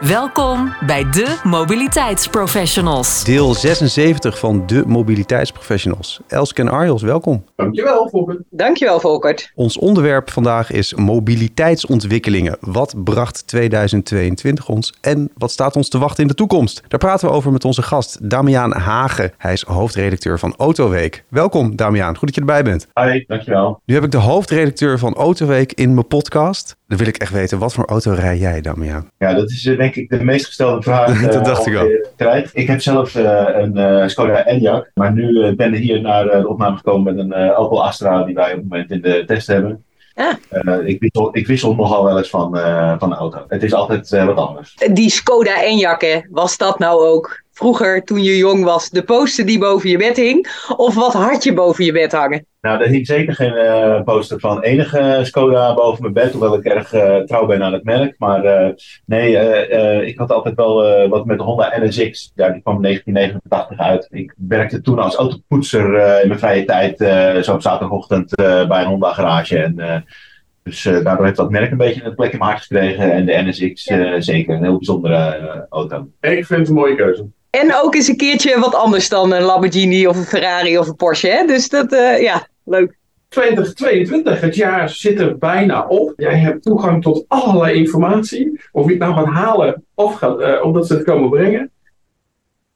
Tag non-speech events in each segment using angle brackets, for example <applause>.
Welkom bij de Mobiliteitsprofessionals. Deel 76 van de Mobiliteitsprofessionals. Elske en Arjos, welkom. Dankjewel, Volker. Dankjewel, Volkert. Ons onderwerp vandaag is mobiliteitsontwikkelingen. Wat bracht 2022 ons en wat staat ons te wachten in de toekomst? Daar praten we over met onze gast Damiaan Hagen. Hij is hoofdredacteur van Autoweek. Welkom Damiaan, goed dat je erbij bent. Hi, dankjewel. Nu heb ik de hoofdredacteur van Autoweek in mijn podcast. Dan wil ik echt weten, wat voor auto rij jij Damiaan? Ja, dat is eh, denk ik de meest gestelde vraag. <laughs> Dat eh, dacht ik al. Ik heb zelf eh, een eh, Skoda Enyaq, maar nu ben ik hier naar de opname gekomen met een Opel Astra die wij op het moment in de test hebben. Ah. Eh, ik, wissel, ik wissel nogal wel eens van, eh, van de auto. Het is altijd eh, wat anders. Die Skoda Enyaq, hè, was dat nou ook vroeger, toen je jong was, de poster die boven je bed hing? Of wat had je boven je bed hangen? Nou, er hing zeker geen eh, poster van enige Skoda boven mijn bed, hoewel ik erg eh, trouw ben aan het merk. Maar eh, nee, eh, eh, ik had altijd wel eh, wat met de Honda NSX. Ja, die kwam in 1989 uit. Ik werkte toen als autopoetser eh, in mijn vrije tijd, eh, zo op zaterdagochtend eh, bij een Honda garage. En, eh, dus eh, daardoor heeft dat merk een beetje een plek in mijn hart gekregen. En de NSX eh, zeker, een heel bijzondere eh, auto. Ik vind het een mooie keuze. En ook eens een keertje wat anders dan een Lamborghini of een Ferrari of een Porsche, hè? Dus dat, eh, ja, leuk. 2022, het jaar zit er bijna op. Jij hebt toegang tot allerlei informatie. Of je het nou gaat halen of, eh, of dat ze het komen brengen.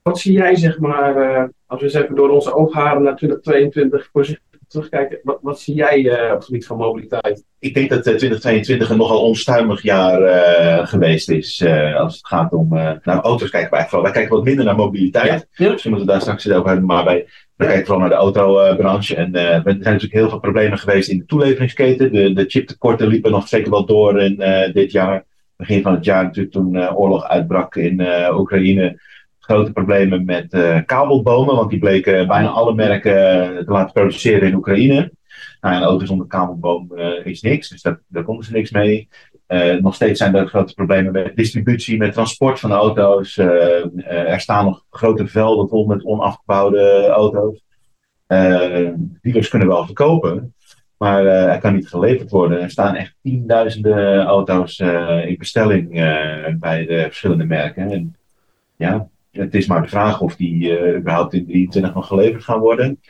Wat zie jij, zeg maar, eh, als we eens even door onze oogharen naar 2022 voorzichtig terugkijken. Wat, wat zie jij eh, op het gebied van mobiliteit? Ik denk dat eh, 2022 een nogal onstuimig jaar eh, geweest is. eh, als het gaat om. eh nou, auto's kijken wij vooral. Wij kijken wat minder naar mobiliteit. Ja. Dus we moeten daar straks eens over hebben. Maar wij, wij kijken vooral naar de autobranche. En eh, er zijn natuurlijk heel veel problemen geweest in de toeleveringsketen. De, de chiptekorten liepen nog zeker wel door in eh, dit jaar. Begin van het jaar natuurlijk toen eh, oorlog uitbrak in eh, Oekraïne. Grote problemen met eh, kabelbomen. Want die bleken bijna alle merken eh, te laten produceren in Oekraïne. Nou, een auto zonder kabelboom eh, is niks, dus daar, konden ze niks mee. Nog steeds zijn er grote problemen met distributie, met transport van auto's. Er staan nog grote velden vol met onafgebouwde auto's. Dealers kunnen wel verkopen, maar er kan niet geleverd worden. Er staan echt tienduizenden auto's in bestelling bij de verschillende merken. En ja, het is maar de vraag of die eh, überhaupt in 23 nog geleverd gaan worden.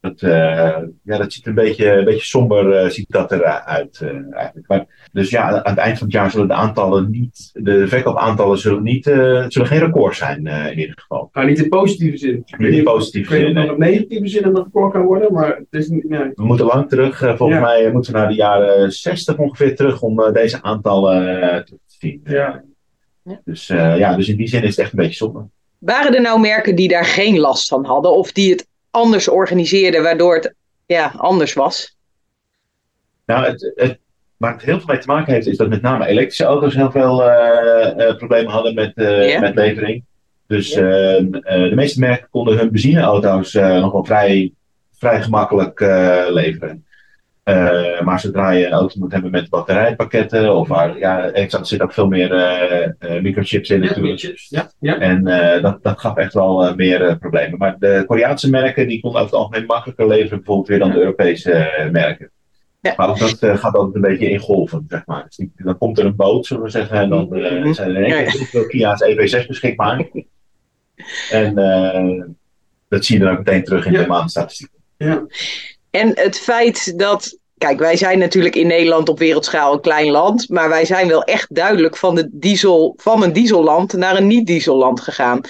Dat, eh, ja, dat ziet een beetje, een beetje somber eh, ziet dat eruit uh, eigenlijk. Maar, dus ja, aan het eind van het jaar zullen de aantallen niet, de verkoopaantallen zullen, niet, zullen geen record zijn in ieder geval. Nou, niet in positieve zin. Niet in positieve Ik weet zin, niet of het negatieve zin een record kan worden, maar het is niet. Nee. We moeten lang terug, volgens Ja. mij moeten we naar de jaren 60 ongeveer terug om deze aantallen te zien. Ja. Dus, eh, ja, dus in die zin is het echt een beetje somber. Waren er nou merken die daar geen last van hadden? Of die het anders organiseerden, waardoor het ja, anders was? Nou, het, het, waar het heel veel mee te maken heeft, is dat met name elektrische auto's heel veel eh, eh, problemen hadden met, eh, Ja. met levering. Dus Ja. eh, eh, de meeste merken konden hun benzineauto's eh, nog wel vrij, vrij gemakkelijk eh, leveren. Eh, maar zodra je een auto moet hebben met batterijpakketten, of waar, ja, er zit ook veel meer eh, eh, microchips in natuurlijk. Ja, ja. En eh, dat, dat gaf echt wel eh, meer problemen. Maar de Koreaanse merken die konden over het algemeen makkelijker leveren, bijvoorbeeld weer dan de Europese merken. Ja. Maar ook dat eh, gaat altijd een beetje in golven, zeg maar. Dus die- dan komt er een boot, zullen we zeggen, en dan eh, Mhm. zijn er in één Ja, keer heel veel Kia's EV6 beschikbaar. <laughs> en eh, dat zie je dan ook meteen terug in Ja. de maandstatistieken. En het feit dat. Kijk, wij zijn natuurlijk in Nederland op wereldschaal een klein land. Maar wij zijn wel echt duidelijk van, de diesel, van een dieselland naar een niet-dieselland gegaan.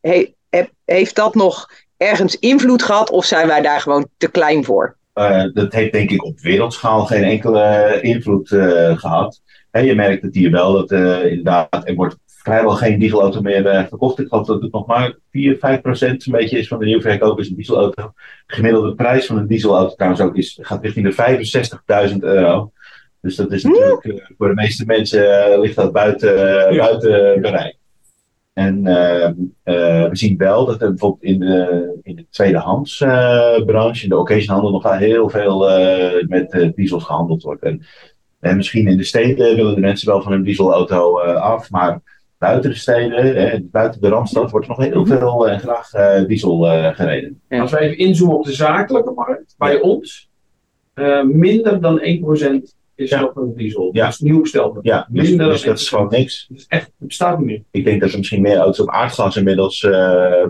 He- he- heeft dat nog ergens invloed gehad? Of zijn wij daar gewoon te klein voor? Eh, dat heeft denk ik op wereldschaal geen enkele invloed eh, gehad. Hè, je merkt het hier wel dat eh, inderdaad er wordt vrijwel geen dieselauto meer eh, verkocht. Ik geloof dat het nog maar 4, 5 procent een beetje is van de nieuwe verkoop is een dieselauto. De gemiddelde prijs van een dieselauto trouwens ook is, gaat richting de 65.000 euro. Dus dat is natuurlijk eh, voor de meeste mensen eh, ligt dat buiten, Ja. buiten bereik. En uh, uh, we zien wel dat er bijvoorbeeld in de, in de tweedehands uh, branche, in de occasionhandel, nog wel heel veel met diesels gehandeld wordt. En, en, misschien in de steden willen de mensen wel van hun dieselauto af, maar buiten de steden, buiten de Randstad, wordt er nog heel mhm. veel en graag diesel gereden. Ja. Als we even inzoomen op de zakelijke markt, bij ons, minder dan 1% is ja. nog een diesel. Ja. Dat is nieuw gesteld. Ja, dus, dus dat is gewoon niks. Dus echt, het bestaat niet meer. Ik denk dat er misschien meer auto's op aardgas inmiddels uh,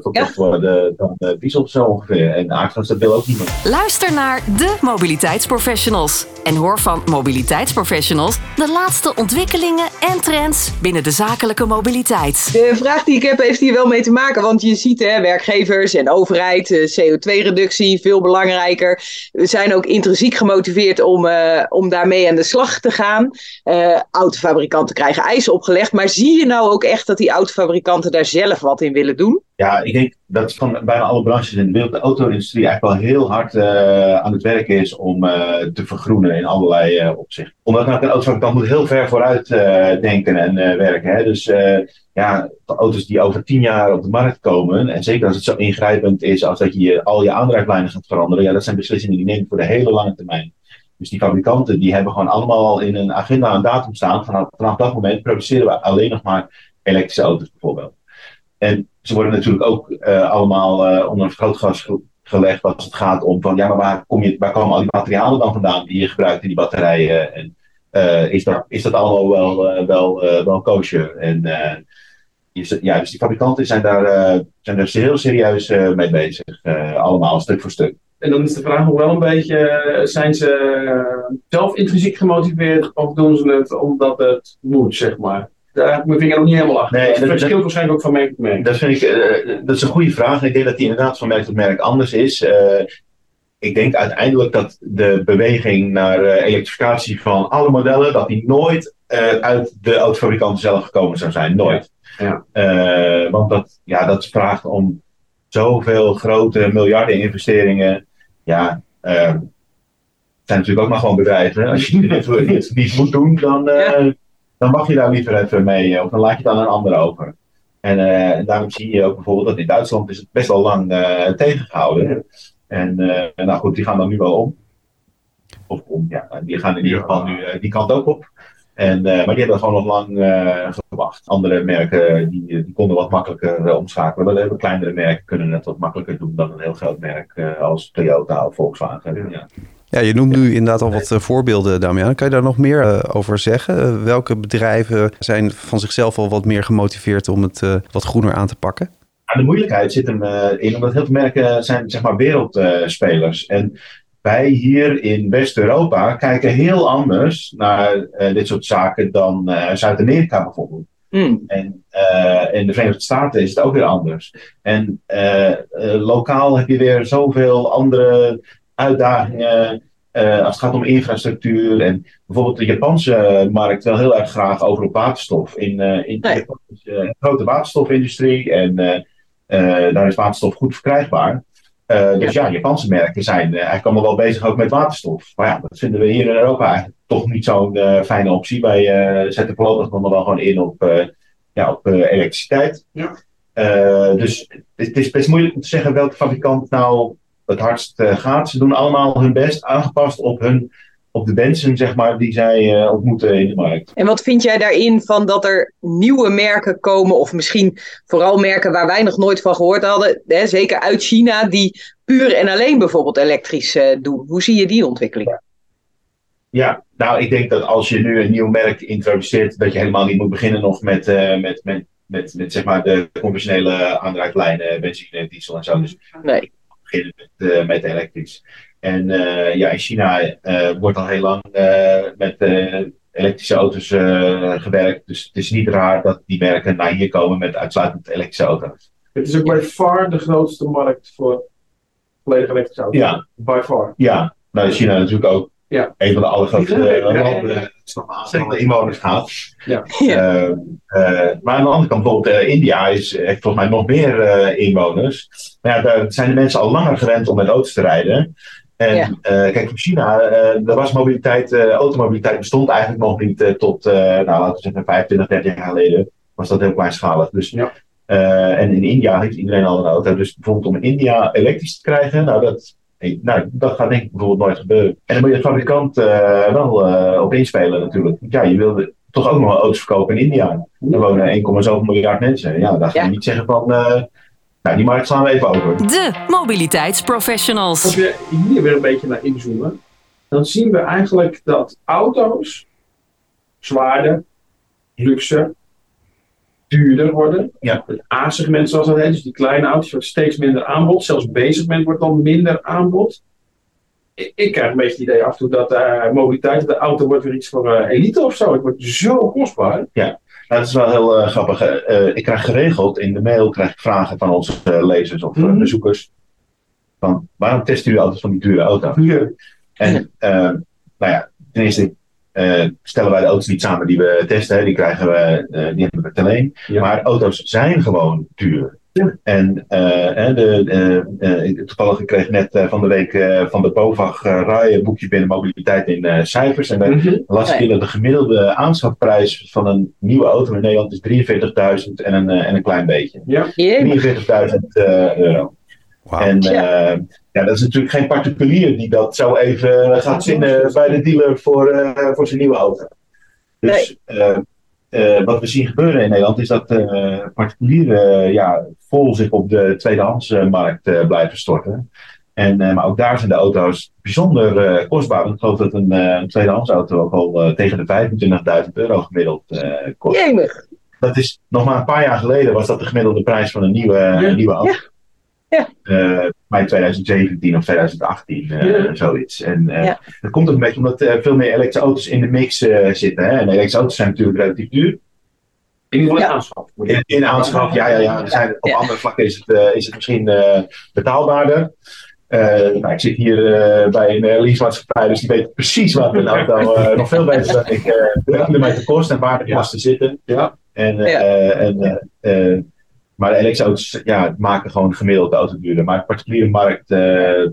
verkocht worden dan uh, diesel zo ongeveer. En aardgas dat wil ook niemand. Luister naar de mobiliteitsprofessionals. En hoor van mobiliteitsprofessionals de laatste ontwikkelingen en trends binnen de zakelijke mobiliteit. De vraag die ik heb heeft hier wel mee te maken. Want je ziet hè, werkgevers en overheid, eh, CO2-reductie, veel belangrijker. We zijn ook intrinsiek gemotiveerd om, uh, om daarmee aan de slag te gaan. Uh, autofabrikanten krijgen eisen opgelegd. Maar zie je nou ook echt dat die autofabrikanten daar zelf wat in willen doen? Ja, ik denk dat van bijna alle branches in de wereld de auto-industrie eigenlijk wel heel hard uh, aan het werk is om uh, te vergroenen in allerlei opzichten. Omdat nou, een autofabrikant moet heel ver vooruit denken en werken. Hè? Dus ja, auto's die over tien jaar op de markt komen, en zeker als het zo ingrijpend is als dat je al je aandrijflijnen gaat veranderen, ja, dat zijn beslissingen die nemen voor de hele lange termijn. Dus die fabrikanten die hebben gewoon allemaal in een agenda een datum staan. Vanaf, vanaf dat moment produceren we alleen nog maar elektrische auto's bijvoorbeeld. En ze worden natuurlijk ook uh, allemaal uh, onder een vergrootglas gelegd als het gaat om van ja, maar waar, kom je, komen al die materialen dan vandaan die je gebruikt in die batterijen? En uh, is, dat, is dat allemaal wel, wel, wel kosher? En ja, dus die fabrikanten zijn daar, zijn daar heel serieus mee bezig. allemaal stuk voor stuk. En dan is de vraag nog wel een beetje, zijn ze zelf intrinsiek gemotiveerd of doen ze het omdat het moet, zeg maar? daar heb ik mijn vinger nog niet helemaal achter. Nee, dat, verschilt waarschijnlijk ook van merk tot merk. Dat, vind ik, uh, dat is een goede vraag. Ik denk dat die inderdaad van merk tot merk anders is. Uh, ik denk uiteindelijk dat de beweging naar uh, elektrificatie van alle modellen, dat die nooit uit de autofabrikanten zelf gekomen zou zijn. Nooit. Ja. Ja. want dat, ja, dat vraagt om zoveel grote miljarden investeringen. Ja, het zijn natuurlijk ook maar gewoon bedrijven. Als je het niet moet doen, dan, ja dan mag je daar liever even mee, eh, of dan laat je het aan een ander over. En, uh, daarom zie je ook bijvoorbeeld dat in Duitsland is het best wel lang uh, tegengehouden. En uh, nou goed, die gaan dan nu wel om. Of om, ja, die gaan in ieder geval nu die kant ook op. En, maar die hebben gewoon nog lang gewacht. Andere merken die, die konden wat makkelijker omschakelen. Maar de kleinere merken kunnen het wat makkelijker doen dan een heel groot merk als Toyota of Volkswagen. Ja. Ja, je noemt nu inderdaad al wat voorbeelden, Damian. Kan je daar nog meer over zeggen? Welke bedrijven zijn van zichzelf al wat meer gemotiveerd om het wat groener aan te pakken? de moeilijkheid zit hem in, omdat heel veel merken zijn zeg maar wereldspelers. en wij hier in West-Europa kijken heel anders naar dit soort zaken dan Zuid-Amerika bijvoorbeeld. Mm. En in de Verenigde Staten is het ook weer anders. En lokaal heb je weer zoveel andere uitdagingen als het gaat om infrastructuur. En bijvoorbeeld de Japanse markt wel heel erg graag over op waterstof. In, in nee. Japan is uh, een grote waterstofindustrie en daar is waterstof goed verkrijgbaar. Dus ja. Japanse merken zijn eigenlijk allemaal wel bezig ook met waterstof. Maar ja, dat vinden we hier in Europa eigenlijk toch niet zo'n fijne optie. Wij zetten voorlopig nog wel gewoon in op, ja, op elektriciteit. Ja. dus het is best moeilijk om te zeggen welke fabrikant nou het hardst eh, gaat. Ze doen allemaal hun best, aangepast op, hun, op de wensen zeg maar, die zij uh, ontmoeten in de markt. En wat vind jij daarin van dat er nieuwe merken komen, of misschien vooral merken waar wij nog nooit van gehoord hadden, hè, zeker uit China, die puur en alleen bijvoorbeeld elektrisch uh, doen? Hoe zie je die ontwikkeling? Ja, nou, ik denk dat als je nu een nieuw merk introduceert, dat je helemaal niet moet beginnen nog met, uh, met, met, met, met, zeg maar de conventionele aandrijflijnen, benzine, diesel en zo. Dus nee beginnen met, met elektrisch. En uh, ja, in China uh, wordt al heel lang met elektrische auto's gewerkt. Dus het is niet raar dat die merken naar hier komen met uitsluitend elektrische auto's. Het is ook by far de grootste markt voor volledig elektrische auto's. Ja. By far. Ja, nou China natuurlijk ook. Ja. Een van de allergrootste landen de inwoners gaat. Ja. Uh, uh, maar aan de andere kant, bijvoorbeeld uh, India is, heeft volgens mij nog meer inwoners. Maar ja, daar zijn de mensen al langer gewend om met auto's te rijden. En ja. kijk, voor China, er was mobiliteit, automobiliteit bestond eigenlijk nog niet tot, nou laten we zeggen, 25, 30 jaar geleden. Was dat heel kleinschalig. Dus ja. Eh, en in India heeft iedereen al een auto. Dus bijvoorbeeld om in India elektrisch te krijgen, nou dat, nou, dat gaat denk ik bijvoorbeeld nooit gebeuren. En dan moet je de fabrikant uh, wel uh, op inspelen natuurlijk. Want ja, je wilde toch ook nog wel auto's verkopen in India. Er wonen 1,7 miljard mensen. Ja, daar ga je ja. niet zeggen van... nou, die markt slaan we even over. De mobiliteitsprofessionals. Als we hier weer een beetje naar inzoomen, dan zien we eigenlijk dat auto's zwaarder, luxe, duurder worden. Ja. Het A-segment zoals dat heet, dus die kleine auto's, wordt steeds minder aanbod. Zelfs B-segment wordt dan minder aanbod. Ik, ik, krijg een beetje het idee af en toe dat uh, mobiliteit, de auto wordt weer iets voor uh, elite of zo. Het wordt zo kostbaar. Ja, dat is wel heel uh, grappig. ik krijg geregeld in de mail krijg ik vragen van onze lezers of mm. bezoekers. Van waarom testen jullie altijd van die dure auto? Ja. En nou ja, ten eerste uh, stellen wij de auto's niet samen die we testen. Die, krijgen we, uh, die hebben we te leen. Maar auto's zijn gewoon duur. En uh, de, toevallig ik kreeg net van de week van de BOVAG RAI een boekje binnen mobiliteit in cijfers. En daar -hmm. las ik dat de gemiddelde aanschafprijs van een nieuwe auto in Nederland is 43.000 en, een, en een klein beetje. Ja. 43.000 euro. Wow. En ja. Ja, dat is natuurlijk geen particulier die dat zo even gaat zinnen bij de dealer voor, uh, voor zijn nieuwe auto. Dus nee. Uh, uh, wat we zien gebeuren in Nederland is dat particulieren ja, vol zich op de tweedehandsmarkt blijven storten. En, maar ook daar zijn de auto's bijzonder kostbaar. Ik geloof dat een, een tweedehandsauto ook al tegen de 25.000 euro gemiddeld kost. Jemig. Dat is nog maar een paar jaar geleden was dat de gemiddelde prijs van een nieuwe, ja. nieuwe auto. Ja. Ja. <laughs> Uh, bij 2017 of 2018, uh, ja. zoiets. En uh, ja. dat komt ook een beetje omdat er veel meer elektrische auto's in de mix zitten. Hè? En elektrische auto's zijn natuurlijk relatief duur. In ieder geval in aanschaf. In, in aanschaf, ja, ja, ja. Zijn, op andere vlakken is het, is het misschien betaalbaarder. nou, ik zit hier bij een leasemaatschappij, dus die weet precies wat <laughs> een auto nog veel beter dan ik de kilometer kost en waar de kosten zitten. Ja. En, en maar de elektrische auto's ja, maken gewoon gemiddeld de auto duurder. Maar de particuliere markt uh,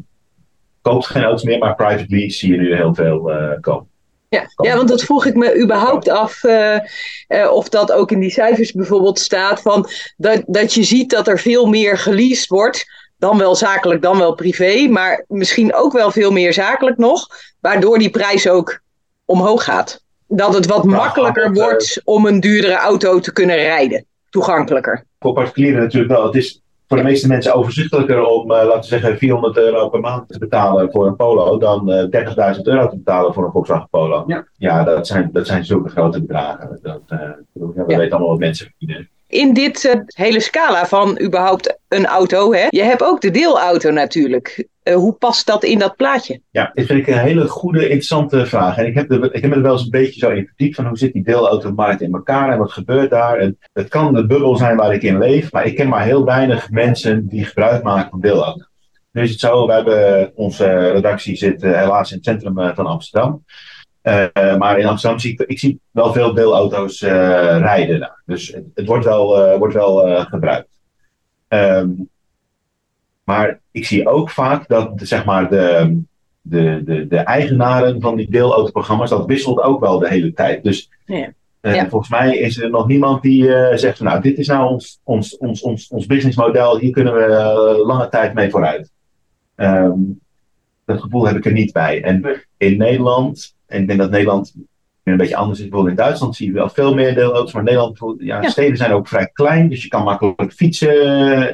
koopt geen auto's meer, maar privately zie je nu heel veel uh, kopen. Ja, ja, want dat vroeg ik me überhaupt af uh, uh, of dat ook in die cijfers bijvoorbeeld staat. Van dat, dat je ziet dat er veel meer geleased wordt. Dan wel zakelijk, dan wel privé. Maar misschien ook wel veel meer zakelijk nog. Waardoor die prijs ook omhoog gaat. Dat het wat nou, makkelijker wordt om een duurdere auto te kunnen rijden. Toegankelijker voor particulieren natuurlijk wel. Het is voor de meeste mensen overzichtelijker om, uh, laten we zeggen, 400 euro per maand te betalen voor een Polo dan uh, 30.000 euro te betalen voor een Volkswagen Polo. Ja, ja dat, zijn, dat zijn zulke grote bedragen. Dat, uh, we ja. weten allemaal wat mensen verdienen. In dit hele scala van überhaupt een auto, hè, je hebt ook de deelauto natuurlijk. hoe past dat in dat plaatje? Ja, dit vind ik een hele goede, interessante vraag. En ik heb, de, ik heb me er wel eens een beetje zo in verdiept van hoe zit die deelautomarkt in elkaar en wat gebeurt daar. En het kan de bubbel zijn waar ik in leef, maar ik ken maar heel weinig mensen die gebruik maken van deelauto's. Nu is het zo, we hebben onze redactie zit helaas in het centrum van Amsterdam. Uh, maar in Amsterdam zie ik, ik zie wel veel deelauto's uh, rijden. Nou. Dus het, het, wordt wel, uh, wordt wel gebruikt. Um, maar ik zie ook vaak dat zeg maar, de, de, de, de eigenaren van die deelautoprogramma's, dat wisselt ook wel de hele tijd. Dus ja. Ja. volgens mij is er nog niemand die zegt van nou, dit is nou ons, ons, ons, ons, ons businessmodel, hier kunnen we lange tijd mee vooruit. Um, dat gevoel heb ik er niet bij. En in Nederland en ik denk dat Nederland een beetje anders is. Bijvoorbeeld in Duitsland zie je wel veel meer deelauto's. Maar Nederland, ja, ja. steden zijn ook vrij klein. Dus je kan makkelijk fietsen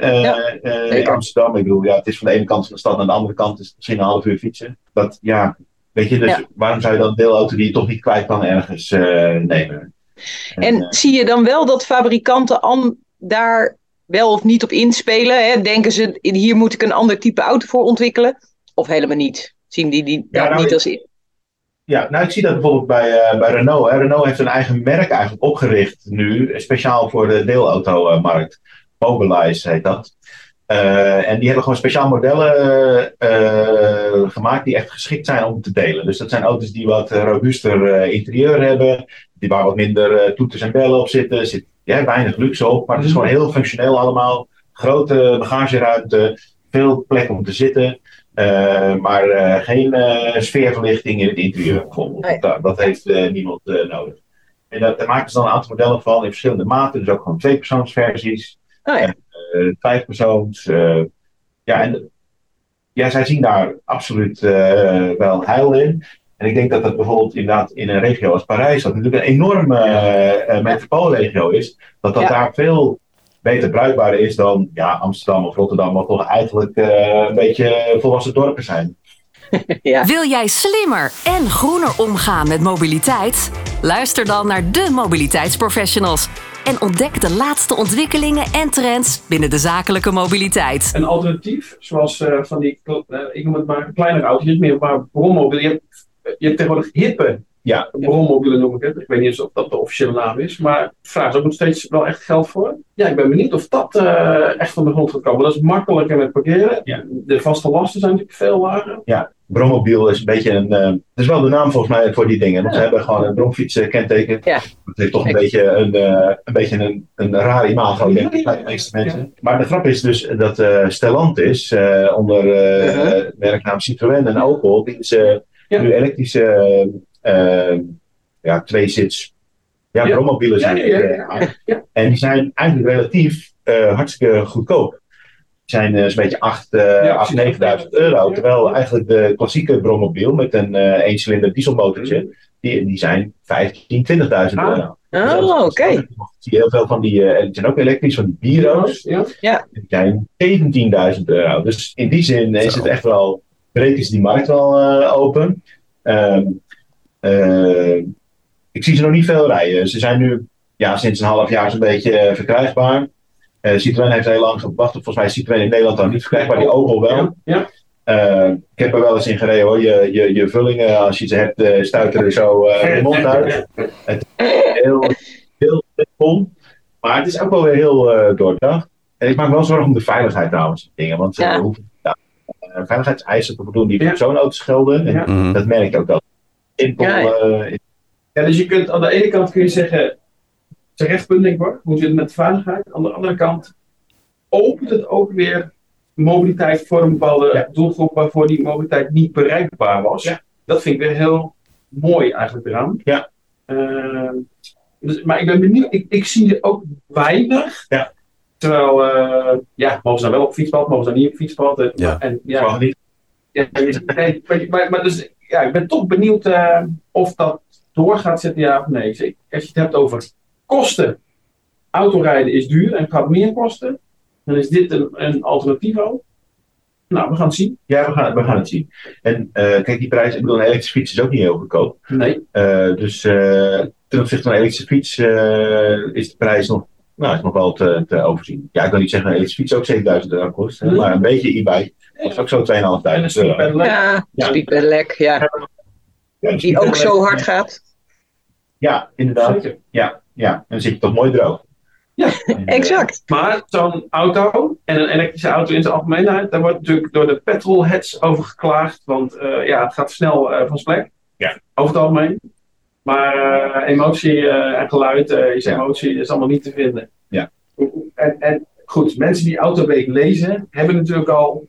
uh, ja, uh, in Amsterdam. Ik bedoel, ja, het is van de ene kant van de stad naar de andere kant. is misschien een half uur fietsen. Dat, ja, weet je, dus ja. waarom zou je dan deelauto die je toch niet kwijt kan ergens uh, nemen? En, en zie je dan wel dat fabrikanten an, daar wel of niet op inspelen? Hè? Denken ze, hier moet ik een ander type auto voor ontwikkelen? Of helemaal niet? Zien die, die dat nou, niet als in? Ja, nou ik zie dat bijvoorbeeld bij, uh, bij Renault. Hè. Renault heeft een eigen merk eigenlijk opgericht nu, speciaal voor de deelautomarkt. Mobilize heet dat. Uh, en die hebben gewoon speciaal modellen uh, gemaakt die echt geschikt zijn om te delen. Dus dat zijn auto's die wat robuuster interieur hebben, die waar wat minder toeters en bellen op zitten. Er zit ja, weinig luxe op, maar het is gewoon heel functioneel allemaal. Grote bagageruimte, veel plek om te zitten. Uh, maar uh, geen uh, sfeerverlichting in het interieur bijvoorbeeld. Nee. Dat, dat, heeft niemand nodig. En dat, daar maken ze dan een aantal modellen van in verschillende maten. Dus ook gewoon tweepersoonsversies. Oh ja. eh, vijfpersoons. eh, ja, en ja, zij zien daar absoluut eh, wel heil in. En ik denk dat dat bijvoorbeeld inderdaad in een regio als Parijs, dat natuurlijk een enorme eh, eh, metropoolregio is, dat dat Ja. daar veel beter bruikbaar is dan ja, Amsterdam of Rotterdam, wat toch eigenlijk eh, een beetje volwassen dorpen zijn. <laughs> ja. Wil jij slimmer en groener omgaan met mobiliteit? Luister dan naar de mobiliteitsprofessionals en ontdek de laatste ontwikkelingen en trends binnen de zakelijke mobiliteit. Een alternatief, zoals eh, van die, eh, ik noem het maar kleinere auto's, niet meer maar brommobielen. Je je hebt tegenwoordig hippe Ja, brommobielen noem ik het. Ik weet niet eens of dat de officiële naam is, maar vraag is ook nog steeds wel echt geld voor. Ja, ik ben benieuwd of dat eh, echt van de grond gaat komen. Dat is makkelijker met parkeren. Ja. De vaste lasten zijn natuurlijk veel lager. ja. Brommobiel is een beetje een. eh, het is wel de naam volgens mij voor die dingen. Want ze hebben gewoon een bromfiets kenteken. Ja. Het heeft toch een beetje een, eh, een, beetje een, een raar imago, denk ik, bij de meeste mensen. Maar de grap is dus dat eh Stellantis eh, onder eh Uh-huh. merknaam Citroën en Opel, die ze Ja. nu elektrische ja, tweezits ja, Ja. brommobielen Ja, zijn. ja, ja, eh, ja. Ja. En die zijn eigenlijk relatief eh, hartstikke goedkoop. Die zijn eh, zo'n beetje 8, eh Ja, 8 precies. 9000 euro. Ja. Terwijl eigenlijk de klassieke brommobiel met een eh eencilinder dieselmotortje, die, die zijn 15, 20.000 Ah. euro. Oh, oké. Ik zie heel veel van die, eh, die zijn ook elektrisch, van die Biro's. Ja. Die zijn 17.000 euro. Dus in die zin is het echt wel, breken ze die markt wel eh, open. Ehm, eh, ik zie ze nog niet veel rijden. Ze zijn nu ja, sinds een half jaar zo'n beetje eh, verkrijgbaar. Eh Citroën heeft heel lang gewacht. Volgens mij is Citroën in Nederland dan niet verkrijgbaar, die Opel wel. Ja, ja. Eh, ik heb er wel eens in gereden hoor. Je, je, je vullingen, als je ze hebt, eh stuiteren zo eh, de mond uit. Het is heel, heel vol. Maar het is ook wel weer heel eh doordacht. En ik maak me wel zorgen om de veiligheid trouwens. Dingen, want Ja. ja. hoeven ja, eh, veiligheidseisen te voldoen die Ja. voor zo'n auto's gelden. En Ja. Mhm. dat merk ik ook wel. Simpel. Ja, ja. eh, Ja, dus je kunt aan de ene kant kun je zeggen, terecht punt denk ik hoor, hoe zit het met veiligheid? Aan de andere kant opent het ook weer mobiliteit voor een bepaalde Ja. doelgroep waarvoor die mobiliteit niet bereikbaar was. Ja. Dat vind ik weer heel mooi eigenlijk eraan. Ja. Eh, dus, maar ik ben benieuwd, ik, ik zie er ook weinig. Ja. Terwijl, eh, ja, mogen ze dan wel op fietspad, mogen ze dan niet op fietspad. En, Ja. en, ja. Ja, maar, maar, maar dus, ja, ik ben toch benieuwd eh, of dat door gaat zetten, ja of nee. Als je het hebt over kosten, autorijden is duur en gaat meer kosten, dan is dit een, een alternatief ook. Nou, we gaan het zien. Ja, we gaan, we gaan het zien. En eh, kijk, die prijs, ik bedoel, een elektrische fiets is ook niet heel goedkoop. Nee. Eh, dus ten opzichte van een elektrische fiets is de prijs nog, nou, is nog wel te, te overzien. Ja, ik wil niet zeggen dat een elektrische fiets ook 7000 euro kost, maar een beetje e-bike kost ook zo 2.500 En een euro. Ja, Ja. speedpedelec, ja. Ja, Die ook zo hard gaat. Ja, inderdaad. Ja, ja, en dan zit je toch mooi droog. Ja, Exact. Maar zo'n auto en een elektrische auto in zijn algemeenheid, daar wordt natuurlijk door de petrolheads over geklaagd. Want eh, ja, het gaat snel eh, van zijn plek. Ja. Over het algemeen. Maar eh, emotie eh, en geluid eh, is emotie, is allemaal niet te vinden. Ja. En, en goed, mensen die Autoweek lezen, hebben natuurlijk al,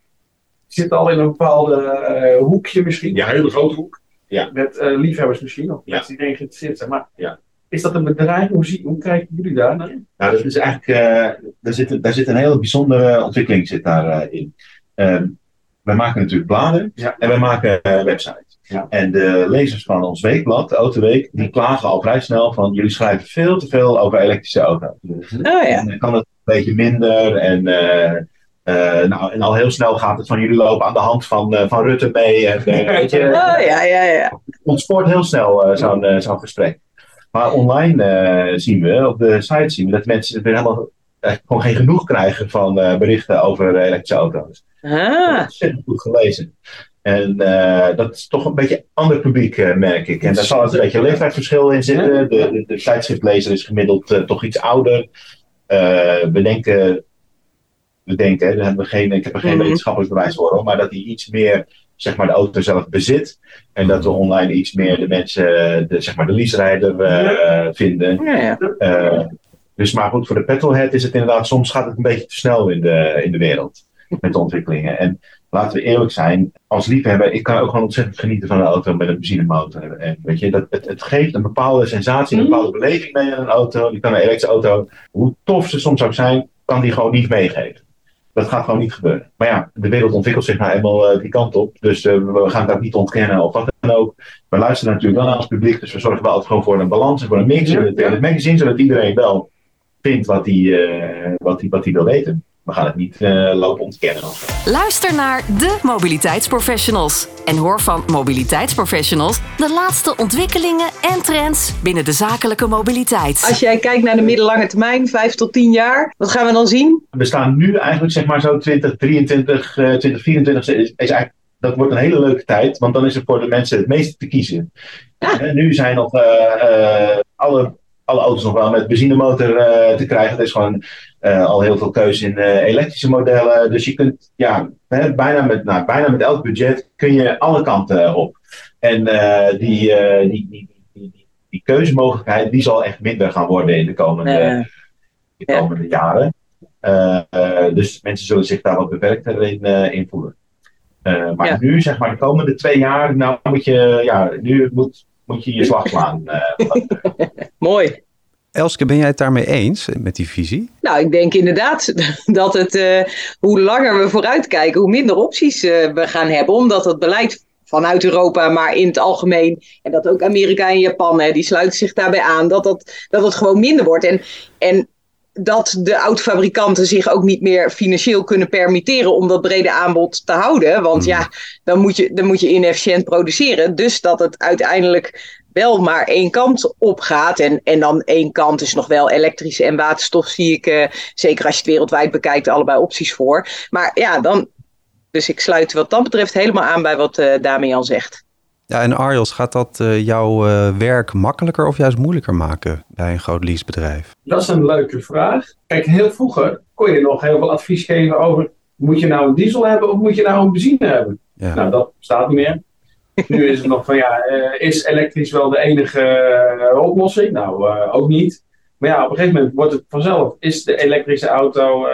zitten al in een bepaalde hoekje misschien. Ja. Een hele grote hoek. Ja. Met liefhebbers misschien, of Ja. mensen die erin geïnteresseerd zijn. Maar Ja. is dat een bedrijf? Hoe, zie, hoe kijken jullie daar naar? Nou, dat is eigenlijk, daar, zit, daar zit een hele bijzondere ontwikkeling zit daar, in. Ehm, wij maken natuurlijk bladen Ja. en wij maken websites. Ja. En de lezers van ons weekblad, de Autoweek, die klagen al vrij snel van jullie schrijven veel te veel over elektrische auto's. Oh ja. En dan kan het een beetje minder en, eh, eh, nou, en al heel snel gaat het van jullie lopen aan de hand van, eh, van Rutte mee. En, eh, <laughs> weet je, Oh ja, ja, ja. ontspoort heel snel eh, zo'n eh, zo'n gesprek. Maar online eh, zien we, op de site zien we dat mensen het weer helemaal eh, gewoon geen genoeg krijgen van eh, berichten over eh, elektrische auto's. Ah, Ontzettend goed gelezen. En eh, dat is toch een beetje een ander publiek, eh, merk ik. En daar zal een beetje een leeftijdsverschil in zitten. De, de, de tijdschriftlezer is gemiddeld eh, toch iets ouder. We denken, we denken, daar hebben we geen, ik heb er geen Mhm. wetenschappelijk bewijs voor, maar dat hij iets meer zeg maar, de auto zelf bezit. En dat we online iets meer de mensen, de, zeg maar, de leaserijder vinden. ja, ja. Dus maar goed, voor de petrolhead is het inderdaad, soms gaat het een beetje te snel in de, in de wereld met de ontwikkelingen. En laten we eerlijk zijn, als liefhebber, ik kan ook gewoon ontzettend genieten van een auto met een benzinemotor. En weet je, dat, het, het geeft een bepaalde sensatie, een Mhm. bepaalde beleving mee aan een auto. Je kan een elektrische auto, hoe tof ze soms ook zijn, kan die gewoon niet meegeven. Dat gaat gewoon niet gebeuren. Maar ja, de wereld ontwikkelt zich nou eenmaal uh, die kant op. Dus uh, we gaan dat niet ontkennen of wat dan ook. We luisteren natuurlijk wel naar ons publiek. Dus we zorgen wel altijd gewoon voor een balans en voor een mix in het, magazine. Zodat iedereen wel vindt wat hij uh, wat wat wil weten. We gaan het niet uh, lopen ontkennen. Luister naar de mobiliteitsprofessionals. En hoor van mobiliteitsprofessionals de laatste ontwikkelingen en trends binnen de zakelijke mobiliteit. Als jij kijkt naar de middellange termijn, 5 tot 10 jaar, wat gaan we dan zien? We staan nu eigenlijk zeg maar zo 2023, uh, 2024 is, is eigenlijk dat wordt een hele leuke tijd, want dan is er voor de mensen het meeste te kiezen. Ja. En nu zijn nog uh, uh, alle, alle auto's nog wel met benzinemotor uh, te krijgen. Er is gewoon al heel veel keuze in elektrische modellen. Dus je kunt ja, hè, bijna, met, nou, bijna met elk budget kun je alle kanten op. En die, die, die, die, die, keuzemogelijkheid die zal echt minder gaan worden in de komende, de komende jaren. dus mensen zullen zich daar wat beperkter in, in voelen. Uh, maar ja. nu, zeg maar, de komende twee jaar, nou moet je, ja, nu moet, moet je je slag slaan. Uh, <laughs> Mooi. Elske, ben jij het daarmee eens met die visie? Nou, ik denk inderdaad <laughs> dat het, uh, hoe langer we vooruitkijken, hoe minder opties we gaan hebben. Omdat het beleid vanuit Europa, maar in het algemeen, en dat ook Amerika en Japan, hè, die sluiten zich daarbij aan, dat, dat, dat het gewoon minder wordt. En, en dat de autofabrikanten zich ook niet meer financieel kunnen permitteren om dat brede aanbod te houden. Want Hmm. ja, dan moet, je, dan moet je inefficiënt produceren. Dus dat het uiteindelijk wel maar één kant op gaat. En, en dan één kant is nog wel elektrische en waterstof, zie ik, uh, zeker als je het wereldwijd bekijkt, allebei opties voor. Maar ja, dan. Dus ik sluit wat dat betreft helemaal aan bij wat uh, Damian zegt. Ja, en Arjos, gaat dat uh, jouw uh, werk makkelijker of juist moeilijker maken bij een groot leasebedrijf? Dat is een leuke vraag. Kijk, heel vroeger kon je nog heel veel advies geven over... moet je nou een diesel hebben of moet je nou een benzine hebben? Ja. Nou, dat bestaat niet meer. <laughs> nu is het nog van, ja, uh, is elektrisch wel de enige eh, oplossing? Nou, ook niet. Maar ja, op een gegeven moment wordt het vanzelf... is de elektrische auto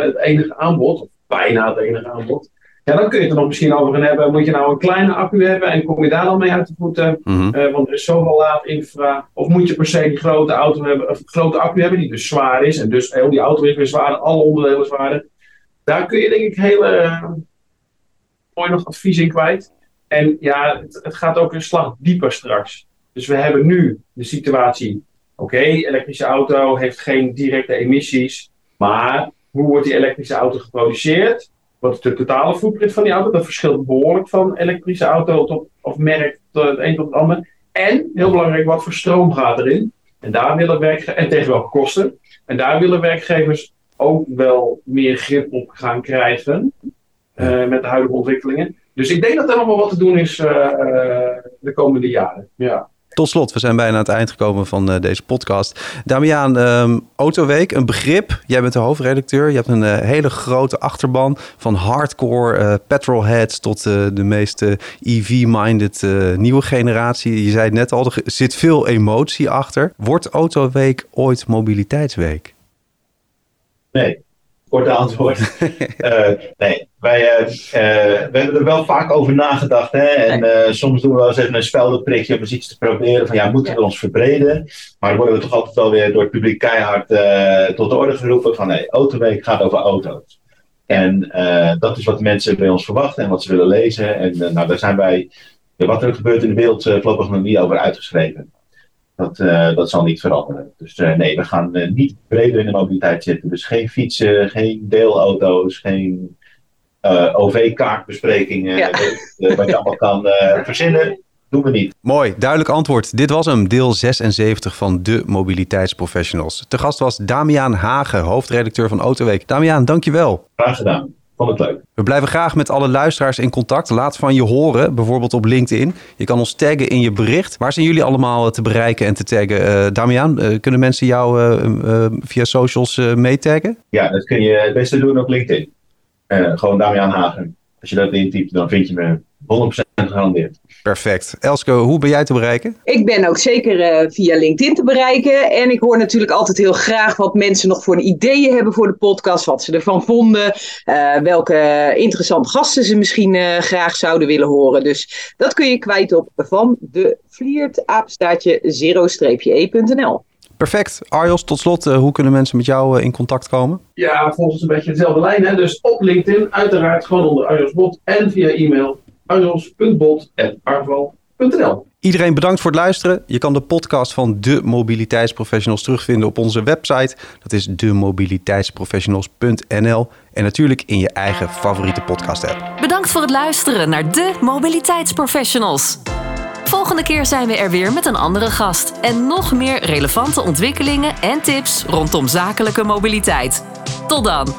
het enige aanbod, of bijna het enige aanbod... Ja, dan kun je het er nog misschien over gaan hebben. Moet je nou een kleine accu hebben en kom je daar dan mee uit de voeten? Mm-hmm. Uh, want er is zoveel laadinfra. Of moet je per se die grote auto hebben, of een grote accu hebben die dus zwaar is. En dus heel die auto is weer zwaarder, alle onderdelen zwaarder. Daar kun je denk ik hele uh, mooi nog advies in kwijt. En ja, het, het, gaat ook een slag dieper straks. Dus we hebben nu de situatie. Oké, okay, elektrische auto heeft geen directe emissies. Maar hoe wordt die elektrische auto geproduceerd? Wat is de totale footprint van die auto? Dat verschilt behoorlijk van elektrische auto tot, of merk tot het een tot het ander. En, heel belangrijk, wat voor stroom gaat erin? En daar willen werkgevers, en tegen welke kosten? En daar willen werkgevers ook wel meer grip op gaan krijgen. Uh, met de huidige ontwikkelingen. Dus ik denk dat er nog wel wat te doen is uh, de komende jaren. Ja. Tot slot, we zijn bijna aan het eind gekomen van uh, deze podcast. Damiaan, um, Autoweek, een begrip. Jij bent de hoofdredacteur. Je hebt een uh, hele grote achterban van hardcore uh, petrolheads tot de meest EV-minded nieuwe generatie. Je zei het net al, er zit veel emotie achter. Wordt Autoweek ooit mobiliteitsweek? Nee. Korte antwoord. uh, <laughs> nee, wij uh, uh, we hebben er wel vaak over nagedacht. Hè? En soms doen we wel eens even een speldenprikje om eens iets te proberen. Van ja, moeten we ons verbreden? Maar dan worden we toch altijd wel weer door het publiek keihard tot de orde geroepen. Van nee, Autoweek gaat over auto's. En dat is wat mensen bij ons verwachten en wat ze willen lezen. En nou, daar zijn wij, wat er gebeurt in de wereld, voorlopig nog niet over uitgeschreven. Dat, uh, dat zal niet veranderen. Dus uh, nee, we gaan uh, niet breder in de mobiliteit zitten. Dus geen fietsen, geen deelauto's, geen OV-kaartbesprekingen. Ja. wat je allemaal kan verzinnen, doen we niet. Mooi, duidelijk antwoord. Dit was hem, deel 76 van de Mobiliteitsprofessionals. Te gast was Damiaan Hagen, hoofdredacteur van Autoweek. Damiaan, dankjewel. Graag gedaan. Vond het leuk. We blijven graag met alle luisteraars in contact. Laat van je horen, bijvoorbeeld op LinkedIn. Je kan ons taggen in je bericht. Waar zijn jullie allemaal te bereiken en te taggen? Uh, Damian, uh, kunnen mensen jou uh, via socials meetaggen? Ja, dat kun je het beste doen op LinkedIn. gewoon Damian Hagen. Als je dat intypt, dan vind je me 100% gegarandeerd. Perfect. Elske, hoe ben jij te bereiken? Ik ben ook zeker uh, via LinkedIn te bereiken. En ik hoor natuurlijk altijd heel graag wat mensen nog voor ideeën hebben voor de podcast. Wat ze ervan vonden. Uh, welke interessante gasten ze misschien uh, graag zouden willen horen. Dus dat kun je kwijt op van de vliert apenstaartje zero-e.nl. Perfect. Arjos, tot slot, eh, hoe kunnen mensen met jou eh, in contact komen? Ja, volgens een beetje dezelfde lijn. Hè? Dus op LinkedIn, uiteraard gewoon onder Arjos Bot. En via e-mail arjos.bot.arval.nl Iedereen bedankt voor het luisteren. Je kan de podcast van de mobiliteitsprofessionals terugvinden op onze website. Dat is demobiliteitsprofessionals.nl en natuurlijk in je eigen favoriete podcast app. Bedankt voor het luisteren naar de Mobiliteitsprofessionals. Volgende keer zijn we er weer met een andere gast en nog meer relevante ontwikkelingen en tips rondom zakelijke mobiliteit. Tot dan!